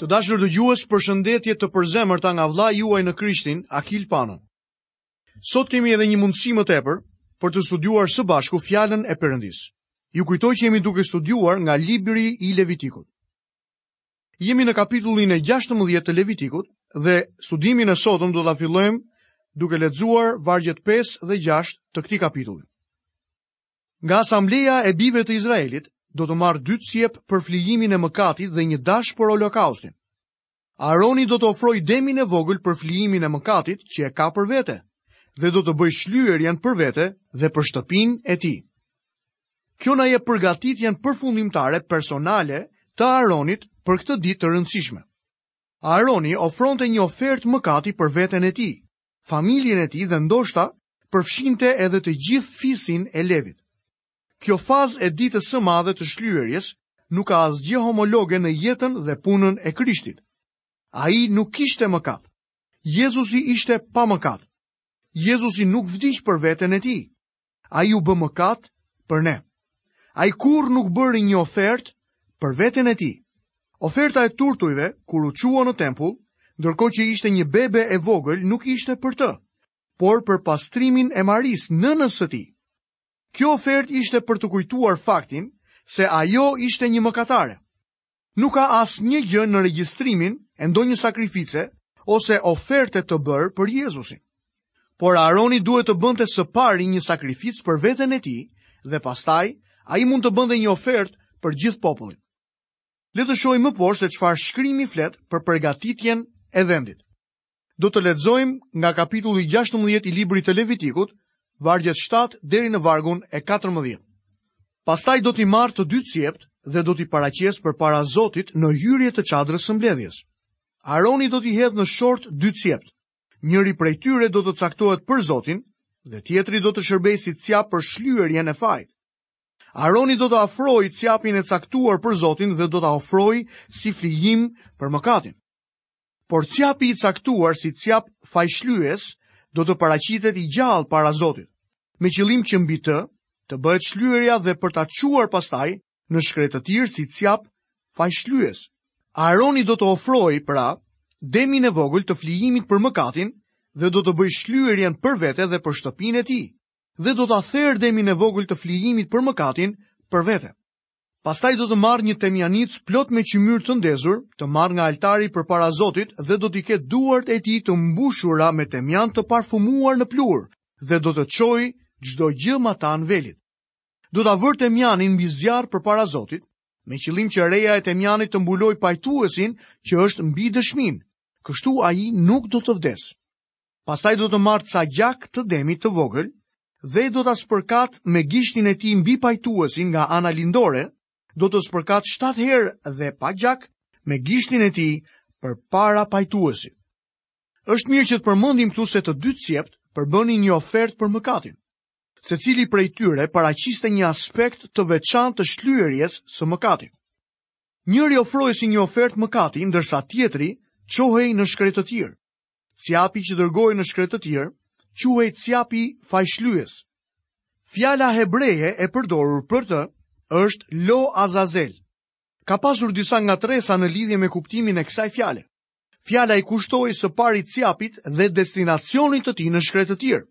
Të dashur dëgjues, përshëndetje të përzemërta nga vllai juaj në Krishtin, Akil Pano. Sot kemi edhe një mundësi më tepër për të studiuar së bashku fjalën e Perëndisë. Ju kujtoj që jemi duke studiuar nga libri i Levitikut. Jemi në kapitullin e 16 të Levitikut dhe studimin e sotëm do ta fillojmë duke lexuar vargjet 5 dhe 6 të këtij kapitulli. Nga asambleja e bijve të Izraelit do të marrë dy cjep për flijimin e mëkatit dhe një dash për holokaustin. Aroni do të ofrojë demin e vogël për flijimin e mëkatit që e ka për vete dhe do të bëjë shlyerjen për vete dhe për shtëpinë e tij. Kjo na jep përgatitjen përfundimtare personale të Aronit për këtë ditë të rëndësishme. Aroni ofronte një ofertë mëkati për veten e tij, familjen e tij dhe ndoshta përfshinte edhe të gjithë fisin e Levit. Kjo fazë e ditës së madhe të shlyerjes nuk ka asgjë homologe në jetën dhe punën e Krishtit. Ai nuk kishte mëkat. Jezusi ishte pa mëkat. Jezusi nuk vdiq për veten e tij. Ai u bë mëkat për ne. Ai kurrë nuk bëri një ofertë për veten e tij. Oferta e turtujve, kur u çua në tempull, ndërkohë që ishte një bebe e vogël, nuk ishte për të, por për pastrimin e Marisë, nënës së tij. Kjo ofertë ishte për të kujtuar faktin se ajo ishte një mëkatare. Nuk ka asnjë gjë në regjistrimin e ndonjë sakrifice ose oferte të bërë për Jezusin. Por Aroni duhet të bënte së pari një sakrificë për veten e tij dhe pastaj ai mund të bënte një ofertë për gjithë popullin. Le të shohim më poshtë se çfarë shkrimi flet për përgatitjen e vendit. Do të lexojmë nga kapitulli 16 i librit të Levitikut, vargjet 7 deri në vargun e 14. Pastaj do t'i marrë të dy cjept dhe do t'i paraqesë përpara Zotit në hyrje të çadrës së mbledhjes. Aroni do t'i hedhë në short dy cjept. Njëri prej tyre do të caktohet për Zotin dhe tjetri do të shërbejë si cjap për shlyerjen e fajit. Aroni do të afrojë cjapin e caktuar për Zotin dhe do ta ofrojë si flijim për mëkatin. Por cjapi i caktuar si cjap fajshlyes do të paraqitet i gjallë para Zotit, me qëllim që mbi të të bëhet shlyerja dhe për ta çuar pastaj në shkretëtirë si cjap fajshlyes. Aaroni do të ofrojë pra demin e vogël të flijimit për mëkatin dhe do të bëjë shlyerjen për vete dhe për shtëpinë e tij dhe do ta therë demin e vogël të flijimit për mëkatin për vete. Pastaj do të marrë një temjanicë plot me qymyr të ndezur, të marrë nga altari përpara Zotit dhe do t'i ketë duart e tij të mbushura me temjan të parfumuar në pluhur dhe do të çojë çdo gjë matanë velit. Do ta vërë temjanin mbi zjarr përpara Zotit, me qëllim që reja e temjanit të mbulojë pajtuesin që është mbi dëshminë, kështu ai nuk do të vdesë. Pastaj do të marrë ca gjak të demit të vogël dhe do ta spërkatë me gishtin e tij mbi pajtuesin nga ana lindore, do të spërkatë 7 herë dhe pak gjak me gishtin e tij përpara pajtuesit. Është mirë që të përmendim këtu se të dy cjeptë përbënin një ofertë për mëkatin. Secili prej tyre paraqiste një aspekt të veçantë të shlyerjes së mëkatit. Njëri ofrohej si një ofertë mëkati, ndërsa tjetri çohej në shkretëtirë. Cjapi që dërgohej në shkretëtirë quhej cjapi fajshlyes. Fjala hebreje e përdorur për të është lo azazel. Ka pasur disa ngatërresa në lidhje me kuptimin e kësaj fjale. Fjala i kushtohej së pari cjapit dhe destinacionit të tij në shkretëtirë.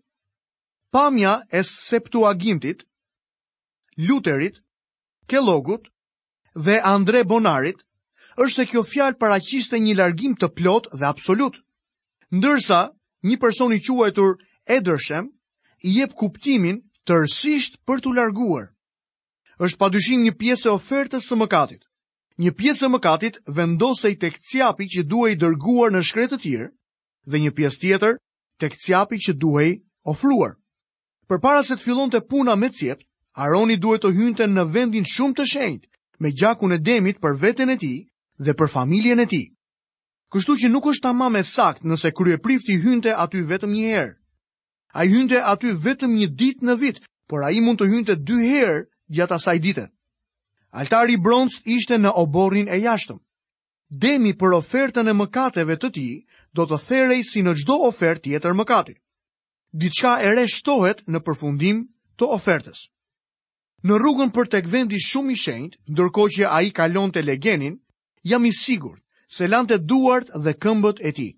Pamja e Septuagintit, Luterit, Kellogut, dhe Andre Bonarit është se kjo fjalë paraqiste një largim të plotë dhe absolut. Ndërsa, një person i quajtur Edershem i jep kuptimin tërësisht për t'u larguar. Është pa dyshim një pjesë e ofertës së mëkatit. Një pjesë e mëkatit vendosej tek cjapi që duhej dërguar në shkretëtirë dhe një pjesë tjetër tek cjapi që duhej ofruar. Përpara se të fillonte puna me cjeptë, Aroni duhet të hynte në vendin shumë të shenjtë, me gjakun e demit për veten e tij dhe për familjen e tij. Kështu që nuk është tamam e saktë nëse kryeprifti hynte aty vetëm një herë. Ai hynte aty vetëm një ditë në vit, por ai mund të hynte dy herë gjatë asaj dite. Altari i bronztë ishte në oborrin e jashtëm. Demi për ofertën e mëkateve të tij do të therej si në çdo ofertë tjetër mëkati. Diçka e re shtohet në përfundim të ofertës. Në rrugën për tek vendi shumë i shenjtë, ndërkohë që ai kalonte legenin, jam i sigurt se lante duart dhe këmbët e tij.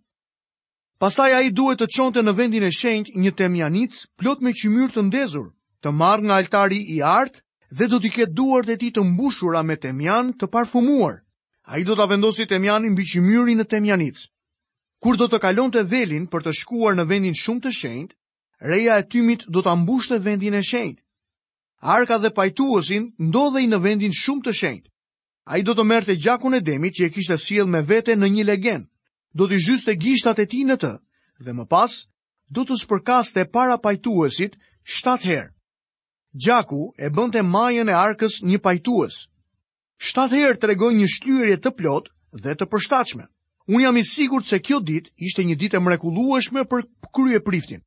Pastaj ai duhet të çonte në vendin e shenjtë një temjanicë plot me qymyr të ndezur, të marrë nga altari i artë dhe do t'i ketë duart e tij të mbushura me temjan të parfumuar. Ai do ta vendosi temjanin mbi qymyrin në temjanicë. Kur do të kalonte velin për të shkuar në vendin shumë të shenjtë, reja e tymit do ta mbushte vendin e shenjtë. Arka dhe pajtuesi ndodhej në vendin shumë të shenjtë. Ai do të merrte gjakun e demit që e kishte sjellë me vete në një legen, do t'i zhyste gishtat e tij në të dhe më pas do të spërkaste para pajtuesit 7 herë. Gjaku e bënte majën e arkës një pajtues. Shtatë herë tregon një shlyerje të plotë dhe të përshtatshme. Unë jam i sigurt se kjo ditë ishte një ditë e mrekulueshme për kryepriftin.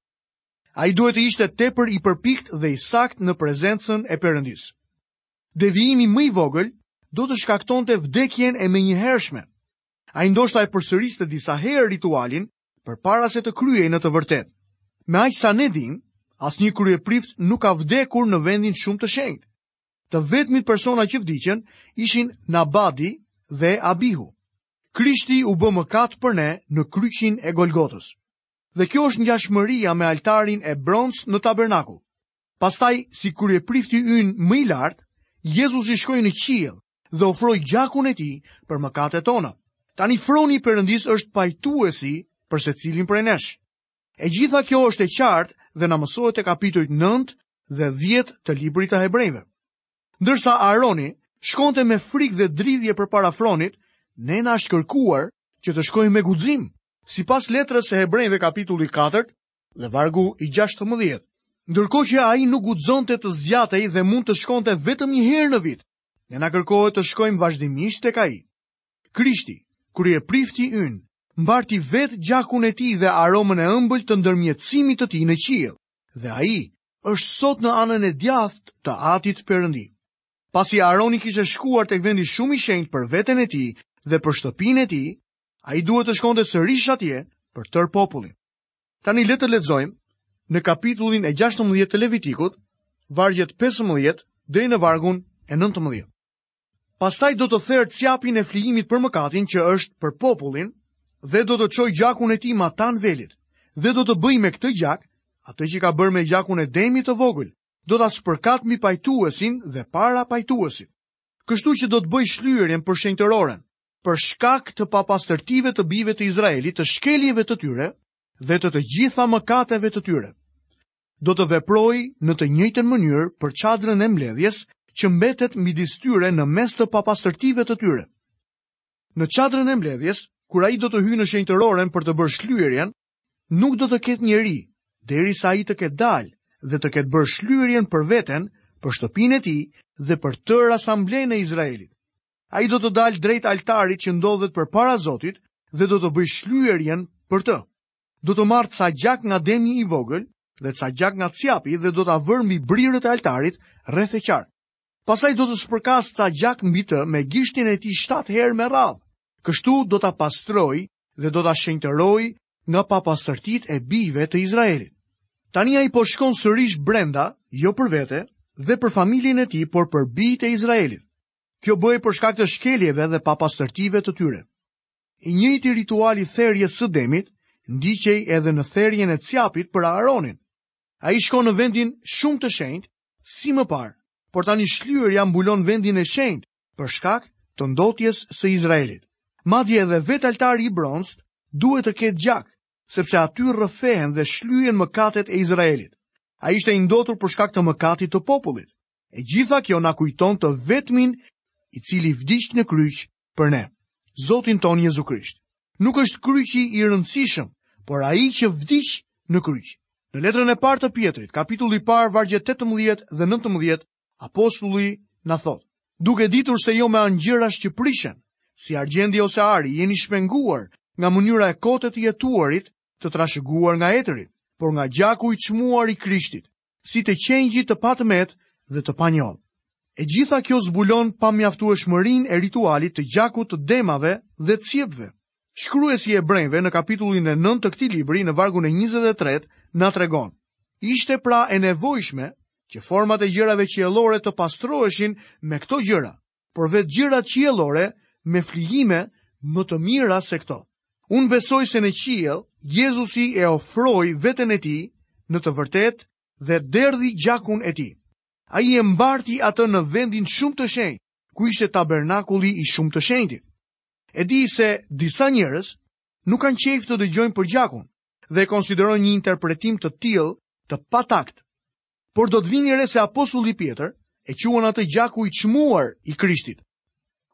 Ai duhet të ishte tepër i përpiktë dhe i saktë në prezencën e Perëndisë. Devijimi më i vogël do të shkaktonte vdekjen e menjëhershme. Ai ndoshta e përsëriste disa herë ritualin përpara se ta kryejë në të vërtetë. Me aq sa ne dimë, asnjë kryeprift nuk ka vdekur në vendin shumë të shenjtë. Të vetmit persona që vdiqën ishin Nabadi dhe Abihu. Krishti u bë mëkat për ne në kryqin e Golgotës. Dhe kjo është ngjashmëria me altarin e bronztë në tabernakull. Pastaj, si kryeprifti ynë më i lartë, Jezusi shkoi në qiell dhe ofroi gjakun e tij për mëkatet tona. Tani froni i Perëndisë është pajtuesi për secilin prej nesh. E gjitha kjo është e qartë dhe na mësohet te kapitujt 9 dhe 10 të librit të hebrenjve. Ndërsa Aroni shkonte me frikë dhe dridhje përpara fronit, ne na është kërkuar që të shkojmë me guxim, sipas letrës së hebrenjve kapitulli 4 dhe vargu i 16. Ndërkohë që ai nuk guxonte të zgjatej dhe mund të shkonte vetëm një herë në vit, ne na kërkohet të shkojmë vazhdimisht tek ai. Krishti, kryeprifti ynë, mbarti vetë gjakun e tij dhe aromën e ëmbël të ndërmjetësimit të tij në qiell, dhe ai është sot në anën e djathtë të Atit Perëndi. Pasi Aroni kishte shkuar tek vendi shumë i shenjtë për veten e tij dhe për shtëpinë e tij, ai duhet të shkonte sërish atje për tërë popullin. Tani le të lexojmë në kapitullin e 16 të Levitikut, vargjet 15 deri në vargun e 19. Pastaj do të therë cjapin e flijimit për mëkatin që është për popullin dhe do të çojë gjakun e tij matanë velit dhe do të bëjë me këtë gjak atë që ka bërë me gjakun e demit të vogël, do ta spërkatë mbi pajtuesin dhe para pajtuesit. Kështu që do të bëjë shlyerjen për shenjtëroren, për shkak të papastërtive të bijve të Izraelit, të shkeljeve të tyre dhe të të gjitha mëkateve të tyre. do të veprojë në të njëjtën mënyrë për çadrën e mbledhjes që mbetet midis tyre në mes të papastërtive të tyre. Në çadrën e mbledhjes, kur ai do të hyjë në shenjtëroren për të bërë shlyerjen, nuk do të ketë njeri, deri sa ai të ketë dalë dhe të ketë bërë shlyerjen për veten, për shtëpinë e tij dhe për tërë asamblenë e Izraelit. Ai do të dalë drejt altarit që ndodhet përpara Zotit dhe do të bëjë shlyerjen për të. Do të marrë ca gjak nga demi i vogël dhe ca gjak nga cjapi dhe do ta vërë mbi brirët e altarit rreth e qark. Pastaj do të spërkasë ca gjak mbi të me gishtin e tij 7 herë me radhë. Kështu do ta pastrojë dhe do ta shenjtërojë nga papastërtitë e bijve të Izraelit. Tani ai po shkon sërish brenda, jo për vete dhe për familjen e tij, por për bijtë e Izraelit. Kjo bëhej për shkak të shkeljeve dhe papastërtive të tyre. I njëjti ritual i therjes së demit ndiqej edhe në therjen e cjapit për Aaronin. Ai shkon në vendin shumë të shenjtë, si më parë, por tani shlyerja mbulon vendin e shenjtë për shkak të ndotjes së Izraelit. Madje edhe vetë altari i bronztë duhet të ketë gjak, sepse aty rrëfehen dhe shlyhen mëkatet e Izraelit. Ai ishte i ndotur për shkak të mëkatit të popullit. E gjitha kjo na kujton të vetmin i cili vdiq në kryq për ne, Zotin tonë Jezu Krisht. Nuk është kryqi i rëndësishëm, por ai që vdiq në kryq. Në letrën e parë të Pjetrit, kapitulli i parë, vargjet 18 dhe 19, apostulli na thotë, duke ditur se jo me anë gjërash që prishen, si argjendi ose ari, jeni shpenguar nga mënyra e kotë e të jetuarit të trashëguar nga etërit, por nga gjaku i çmuar i Krishtit, si të qengjit të patëmetë dhe të panjollë. E gjitha kjo zbulon pamjaftueshmërinë e ritualit të gjakut të demave dhe të cjepve. Shkruesi i Hebrenjve në kapitullin e nëntë të këtij libri në vargun e 23 na tregon. Ishte pra e nevojshme që format e gjërave qiellore të pastroheshin me këto gjëra. por vetë gjërat qiellore me flijime më të mira se këto. Unë besoj se në qiell, Jezusi e ofroi veten e tij në të vërtetë dhe derdhi gjakun e tij. Ai e mbarti atë në vendin shumë të shenjtë, ku ishte tabernakulli i shumë të shenjtit. E di se disa njerëz nuk kanë qejf të dëgjojnë për gjakun dhe e konsiderojnë një interpretim të tillë të patakt. Por do të vini re se apostulli Pjetër e quan atë gjaku i çmuar i Krishtit.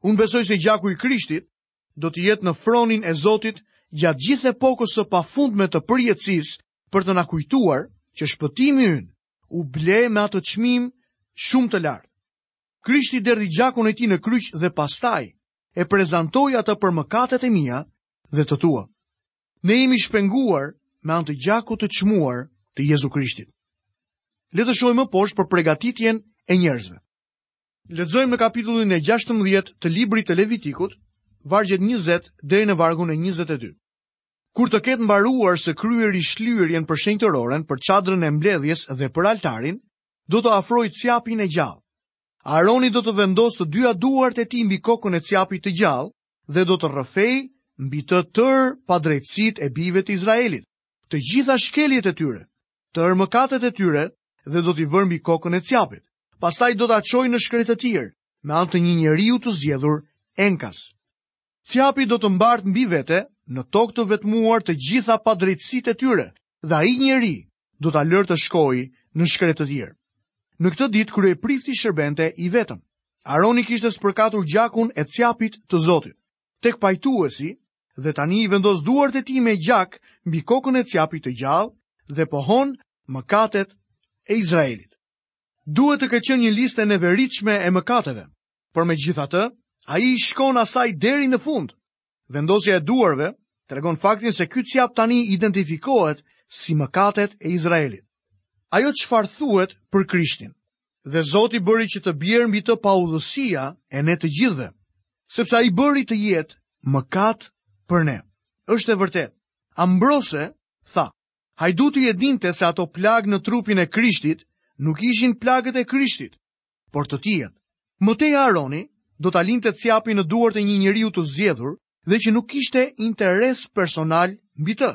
Unë besoj se gjaku i Krishtit do të jetë në fronin e Zotit gjatë gjithë epokës së pafundme të përjetësisë për të na kujtuar që shpëtimi ynë u ble me atë çmim shumë të lartë. Krishti derdhi gjakun e tij në kryq dhe pastaj e prezantoi atë për mëkatet e mia dhe të tua. Ne jemi shpenguar me anë të gjakut të çmuar të Jezu Krishtit. Le të shohim më poshtë për pregatitjen e njerëzve. Lexojmë në kapitullin e 16 të librit të Levitikut, vargjet 20 deri në vargun e 22. Kur të ketë mbaruar së kryeri shlyerjen për shenjtëroren, për çadrën e mbledhjes dhe për altarin, do të afrojë cjapin e gjallë. Aroni do të vendosë të dyja duart e tij mbi kokën e cjapit të gjallë dhe do të rrëfejë mbi të tërë padrejtësitë e bijve të Izraelit, të gjitha shkeljet e tyre, tërë mëkatet e tyre dhe do t'i vërë mbi kokën e cjapit. Pastaj do ta çojë në shkretëtirë, me anë të një njeriu të zgjedhur enkas. Cjapi do të mbartë mbi vete në tokë të vetmuar të gjitha padrejtësitë e tyre, dhe ai njeri do ta lërë të shkojë në shkretëtirë. Në këtë ditë kryeprifti shërbente i vetëm. Aroni kishte spërkatur gjakun e cjapit të Zotit tek pajtuesi dhe tani i vendos duart e tij me gjak mbi kokën e cjapit të gjallë dhe pohon mëkatet e Izraelit. Duhet të ketë qenë një listë e neveritshme e mëkateve, por megjithatë, ai i shkon asaj deri në fund. Vendosja e duarve tregon faktin se ky cjap tani identifikohet si mëkatet e Izraelit. Ajo çfarë thuhet për Krishtin: Dhe Zoti bëri që të bjerë mbi të paudhësia e ne të gjithëve, sepse ai bëri të jetë mëkat për ne, është e vërtetë. Ambrose tha: Hajduti e dinte se ato plagë në trupin e Krishtit nuk ishin plagët e Krishtit, por të tijat. Më tej Aroni do ta linte cjapin në duart e një njeriu të zgjedhur dhe që nuk kishte interes personal mbi të.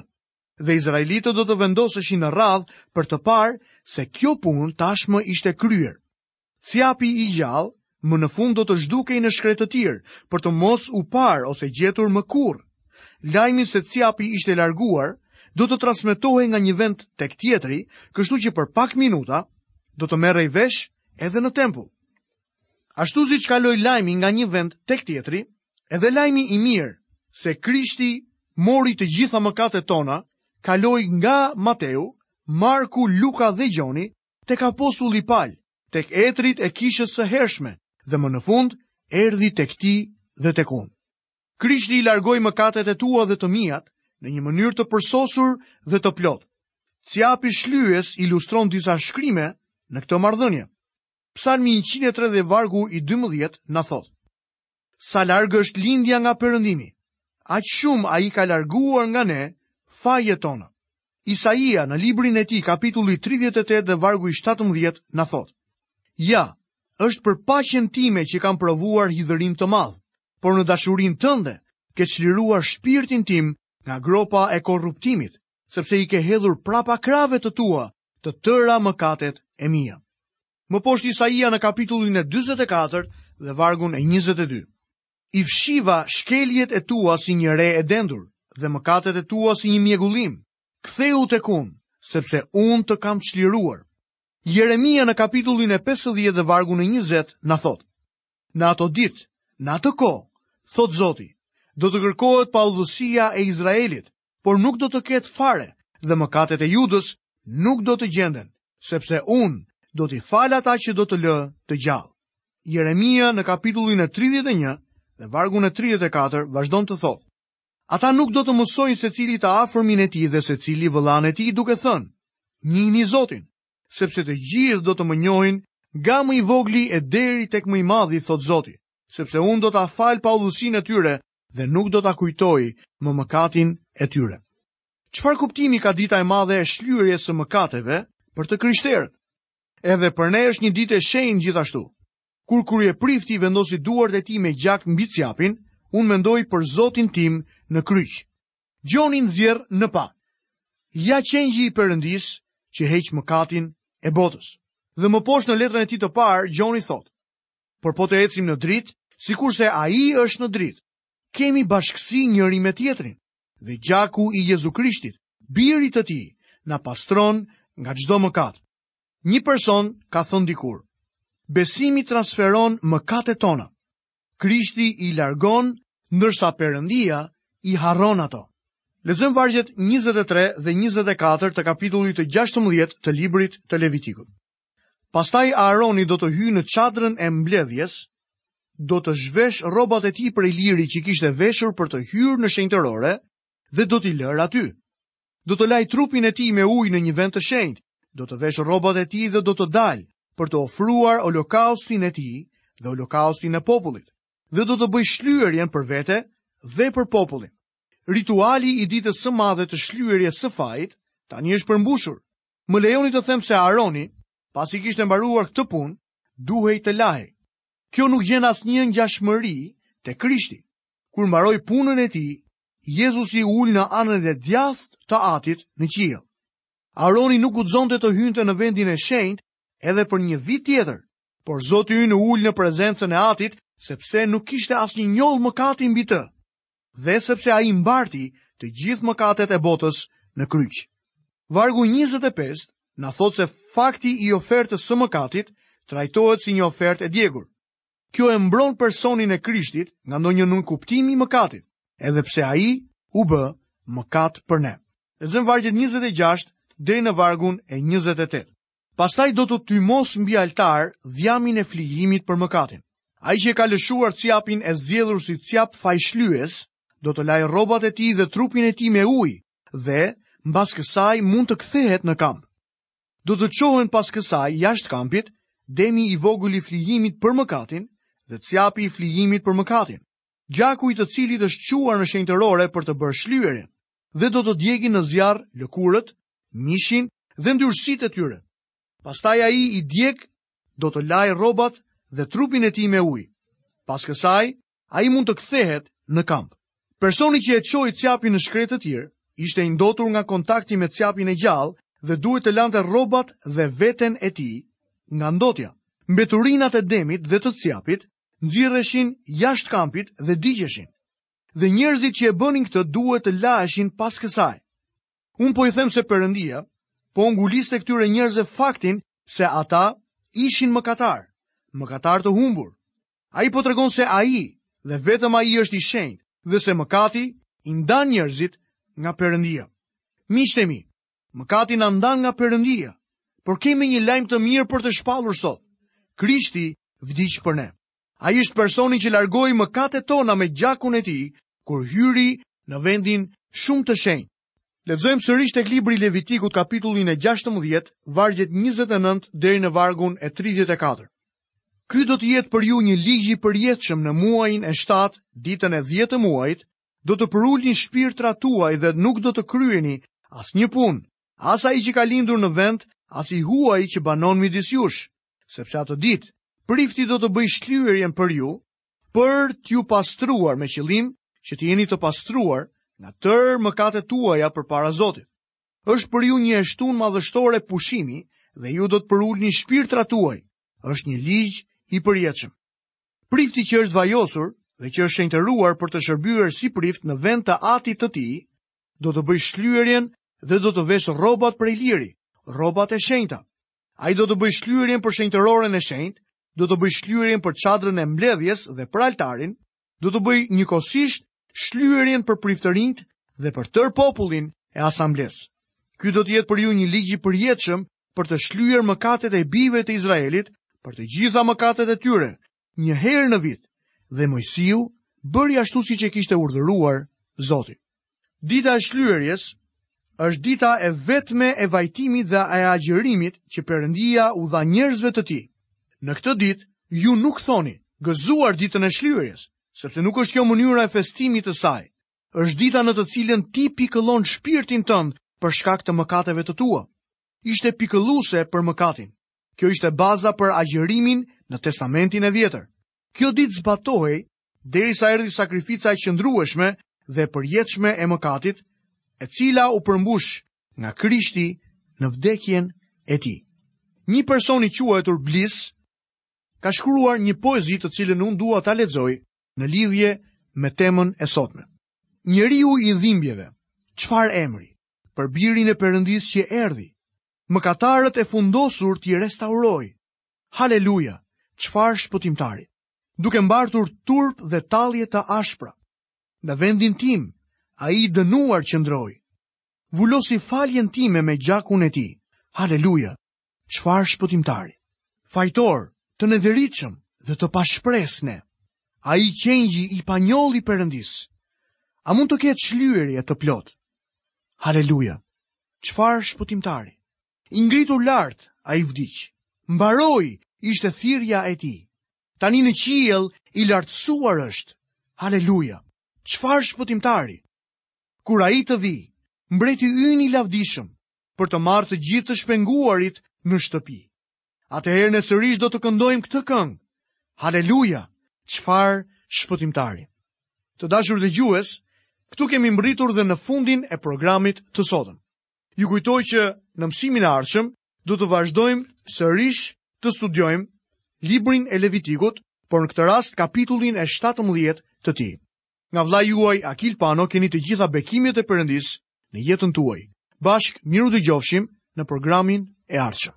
Dhe izraelitët do të vendoseshin në radhë për të parë se kjo punë tashmë ishte kryer. Cjapi i gjallë më në fund do të zhdukej në shkretëtirë, për të mos u parë ose gjetur më kurrë. Lajmi se cjapi ishte larguar do të transmetohej nga një vend tek tjetri, kështu që për pak minuta do të merrej vesh edhe në tempull. Ashtu siç kaloi lajmi nga një vend tek tjetri, edhe lajmi i mirë se Krishti mori të gjitha mëkatet tona, kaloi nga Mateu, Marku, Luka dhe Gjoni, tek apostulli Pal, tek etërit e kishës së hershme, dhe më në fund, erdhi tek ti dhe tek unë. Krishti i largoi mëkatet e tua dhe të miat në një mënyrë të përsosur dhe të plotë. Cjapi shlyes ilustron disa shkrime në këtë marrëdhënie. Psalmi 103 dhe vargu i 12 na thotë: Sa larg është lindja nga perëndimi, aq shumë ai ka larguar nga ne fajet tona. Isaia në librin e tij kapitulli 38 dhe vargu i 17 na thotë: Ja, është për paqen time që kam provuar hidhërim të madh. por në dashurinë tënde ke çliruar shpirtin tim nga gropa e korruptimit, sepse i ke hedhur prapa krahëve të tua të tëra mëkatet e mia. Më poshtë Isaia në kapitullin e 24 dhe vargun e 22. I fshiva shkeljet e tua si një re e dendur dhe mëkatet e tua si një mjegullim. Ktheu tek unë, sepse unë të kam çliruar. Jeremia në kapitullin e 50 dhe vargun e 20 na thotë: Në ato ditë, në atë kohë, thotë Zoti, do të kërkohet paudhësia e Izraelit, por nuk do të ketë fare dhe mëkatet e Judës nuk do të gjenden, sepse unë do t'i fal ata që do të lë të gjallë. Jeremia në kapitullin e 31 dhe vargun e 34 vazhdon të thotë, Ata nuk do të mësojnë secili të afërmin e tij dhe secili vëllanë e tij duke thënë, njihni Zotin, sepse të gjithë do të më njohin nga më i vogli e deri tek më i madhi, thotë Zoti, sepse unë do ta fal paudhësinë e tyre dhe nuk do ta kujtoj më mëkatin e tyre. Çfarë kuptimi ka dita e madhe e shlyerjes së mëkateve për të krishterët? Edhe për ne është një ditë e shenjtë gjithashtu. Kur kryeprifti vendosi duart e tij me gjak mbi cjapin, unë mendoj për Zotin tim në kryq. Gjoni nxjerr në pah. Ja qengji i Perëndisë që heq mëkatin e botës. Dhe më poshtë në letrën e tij të parë, Gjoni thotë: Por po të ecim në dritë, sikurse ai është në dritë, kemi bashkësi njëri me tjetrin dhe gjaku i Jezu Krishtit, birit të tij, na pastron nga çdo mëkat. Një person ka thënë dikur: Besimi transferon mëkatet tona. Krishti i largon, ndërsa Perëndia i harron ato. Lexojmë vargjet 23 dhe 24 të kapitullit të 16 të librit të Levitikut. Pastaj Aaroni do të hyjë në çadrën e mbledhjes, do të zhveshë rrobat e tij prej liri që kishte veshur për të hyrë në shenjtërore dhe do t'i lërë aty. Do të lajë trupin e tij me ujë në një vend të shenjtë, do të veshë rrobat e tij dhe do të dalë për të ofruar olokaustin e tij dhe olokaustin e popullit, dhe do të bëjë shlyerjen për vete dhe për popullin. Rituali i ditës së madhe të shlyerjes së fajit, tani është përmbushur. Më lejoni të them se Aroni, pasi kishte mbaruar këtë punë, duhej të lahej. Kjo nuk gjen asnjë ngjashmëri te Krishti. Kur mbaroi punën e tij, Jezusi u ul në anën e djathtë të Atit në qiell. Aroni nuk guxonte të hynte në vendin e shenjtë edhe për një vit tjetër, por Zoti ynë u ul në prezencën e Atit sepse nuk kishte asnjë njollë mëkati mbi të dhe sepse ai mbarti të gjithë mëkatet e botës në kryq. Vargu 25 na thotë se fakti i ofertës së mëkatit trajtohet si një ofertë e djegur. Kjo e mbron personin e Krishtit nga ndonjë nënkuptim i mëkatit, edhe pse ai u bë mëkat për ne. Lexojmë vargjet 26 deri në vargun e 28. Pastaj do të tymosë mbi altar dhjamin e flijimit për mëkatin. Ai që e ka lëshuar cjapin e zgjedhur si cjap fajshlyes, do të lajë rrobat e tij dhe trupin e tij me ujë dhe mbas kësaj mund të kthehet në kamp. Do të çohen pas kësaj jashtë kampit demi i vogël i flijimit për mëkatin dhe cjapi i flijimit për mëkatin, gjaku i të cilit është çuar në shenjtërore për të bërë shlyerjen, dhe do të digjen në zjarr lëkurët, mishin dhe ndyrësitë e tyre. Pastaj ai i djeg do të lajë rrobat dhe trupin e tij me ujë. Pas kësaj, Ai mund të kthehet në kamp. Personi që e çoi cjapin në shkretëtirë ishte i ndotur nga kontakti me cjapin e gjallë dhe duhet të lante rrobat dhe veten e tij nga ndotja. Mbeturinat e demit dhe të cjapit nxirreshin jashtë kampit dhe digjeshin. Dhe njerëzit që e bënin këtë duhet të laheshin pas kësaj. Unë po ju them se Perëndia po u ngulite këtyre njerëzve faktin se ata ishin mëkatarë, mëkatarë të humbur. Ai po tregon se ai dhe vetëm ai është i shenjtë dhe se mëkati i ndan njerëzit nga Perëndia. Miqtë mi, mëkati na ndan nga Perëndia, por kemi një lajm të mirë për të shpallur sot. Krishti vdiq për ne. Ai është personi që largoi mëkatet tona me gjakun e tij kur hyri në vendin shumë të shenjtë. Lexojmë sërish tek libri i Levitikut kapitullin e 16, vargjet 29 deri në vargun e 34. Ky do të jetë për ju një ligj i përjetshëm në muajin e 7, ditën e 10 të muajit, do të përulni shpirtrat tuaj dhe nuk do të kryeni asnjë punë, as ai që ka lindur në vend, as i huaji që banon midis jush, sepse atë ditë, prifti do të bëjë shlyerjen për ju, për t'ju pastruar me qëllim që të jeni të pastruar nga tërë mëkatet tuaja përpara Zotit. Është për ju një e shtunë madhështore pushimi dhe ju do të përulni shpirtrat tuaj, është një ligj i përjetshëm. Prifti që është vajosur dhe që është shenjtëruar për të shërbyer si prift në vend të atit të tij, do të bëjë shlyerjen dhe do të veshë rrobat prej liri, rrobat e shenjta. Ai do të bëjë shlyerjen për shenjtëroren e shenjtë, do të bëjë shlyerjen për çadrën e mbledhjes dhe për altarin, do të bëjë njëkohësisht shlyerjen për priftërinjtë dhe për tërë popullin e asamblesë. Ky do të jetë për ju një ligj i përjetshëm për të shlyer mëkatet e bijve të Izraelit, për të gjitha mëkatet e tyre, një herë në vit, dhe Mojsiu bëri ashtu siç e kishte urdhëruar Zoti. Dita e shlyerjes është dita e vetme e vajtimit dhe e agjërimit që Perëndia u dha njerëzve të tij. Në këtë ditë ju nuk thoni gëzuar ditën e shlyerjes, sepse nuk është kjo mënyra e festimit të saj. Është dita në të cilën ti pikëllon shpirtin tënd për shkak të mëkateve të tua. Ishte pikëlluese për mëkatin. Kjo ishte baza për agjërimin në testamentin e vjetër. Kjo ditë zbatohej derisa erdhi sakrifica e qëndrueshme dhe e përjetshme e mëkatit, e cila u përmbush nga krishti në vdekjen e tij. Një person i quajtur Blis ka shkruar një poezi të cilën unë dua ta lexoj në lidhje me temën e sotme. Njeriu i dhimbjeve, çfarë emri për birin e Perëndisë që erdhi? mëkatarët e fundosur t'i restaurojë. Haleluja, çfarë shpëtimtari, duke mbartur turp dhe tallje të ashpra. Në vendin tim, ai i dënuar qëndroi. Vulosi faljen time me gjakun e tij. Haleluja, çfarë shpëtimtari. Fajtor, të neveritshëm dhe të pashpresë ne. Ai qengji i panjollë i Perëndisë. A mund të ketë shlyerje të plotë. Haleluja, Çfarë shpëtimtari? I ngritur lart, ai vdiq. Mbaroi, ishte thirrja e tij. Tani në qiell i lartësuar është. Haleluja! Çfarë shpëtimtari? Kur ai të vijë, mbreti ynë i lavdishëm, për të marrë të gjithë të shpenguarit në shtëpi. Atëherë ne sërish do të këndojmë këtë këngë. Haleluja! Çfarë shpëtimtari! Të dashur dëgjues, këtu kemi mbrritur dhe në fundin e programit të sotëm. Ju kujtoj që në mësimin e ardhshëm do të vazhdojmë sërish të studiojmë librin e Levitikut, por në këtë rast kapitullin e 17 të tij. Nga vëllai juaj Akil Pano keni të gjitha bekimet e Perëndisë në jetën tuaj. Bashkë mirudëgjofshim në programin e ardhshëm.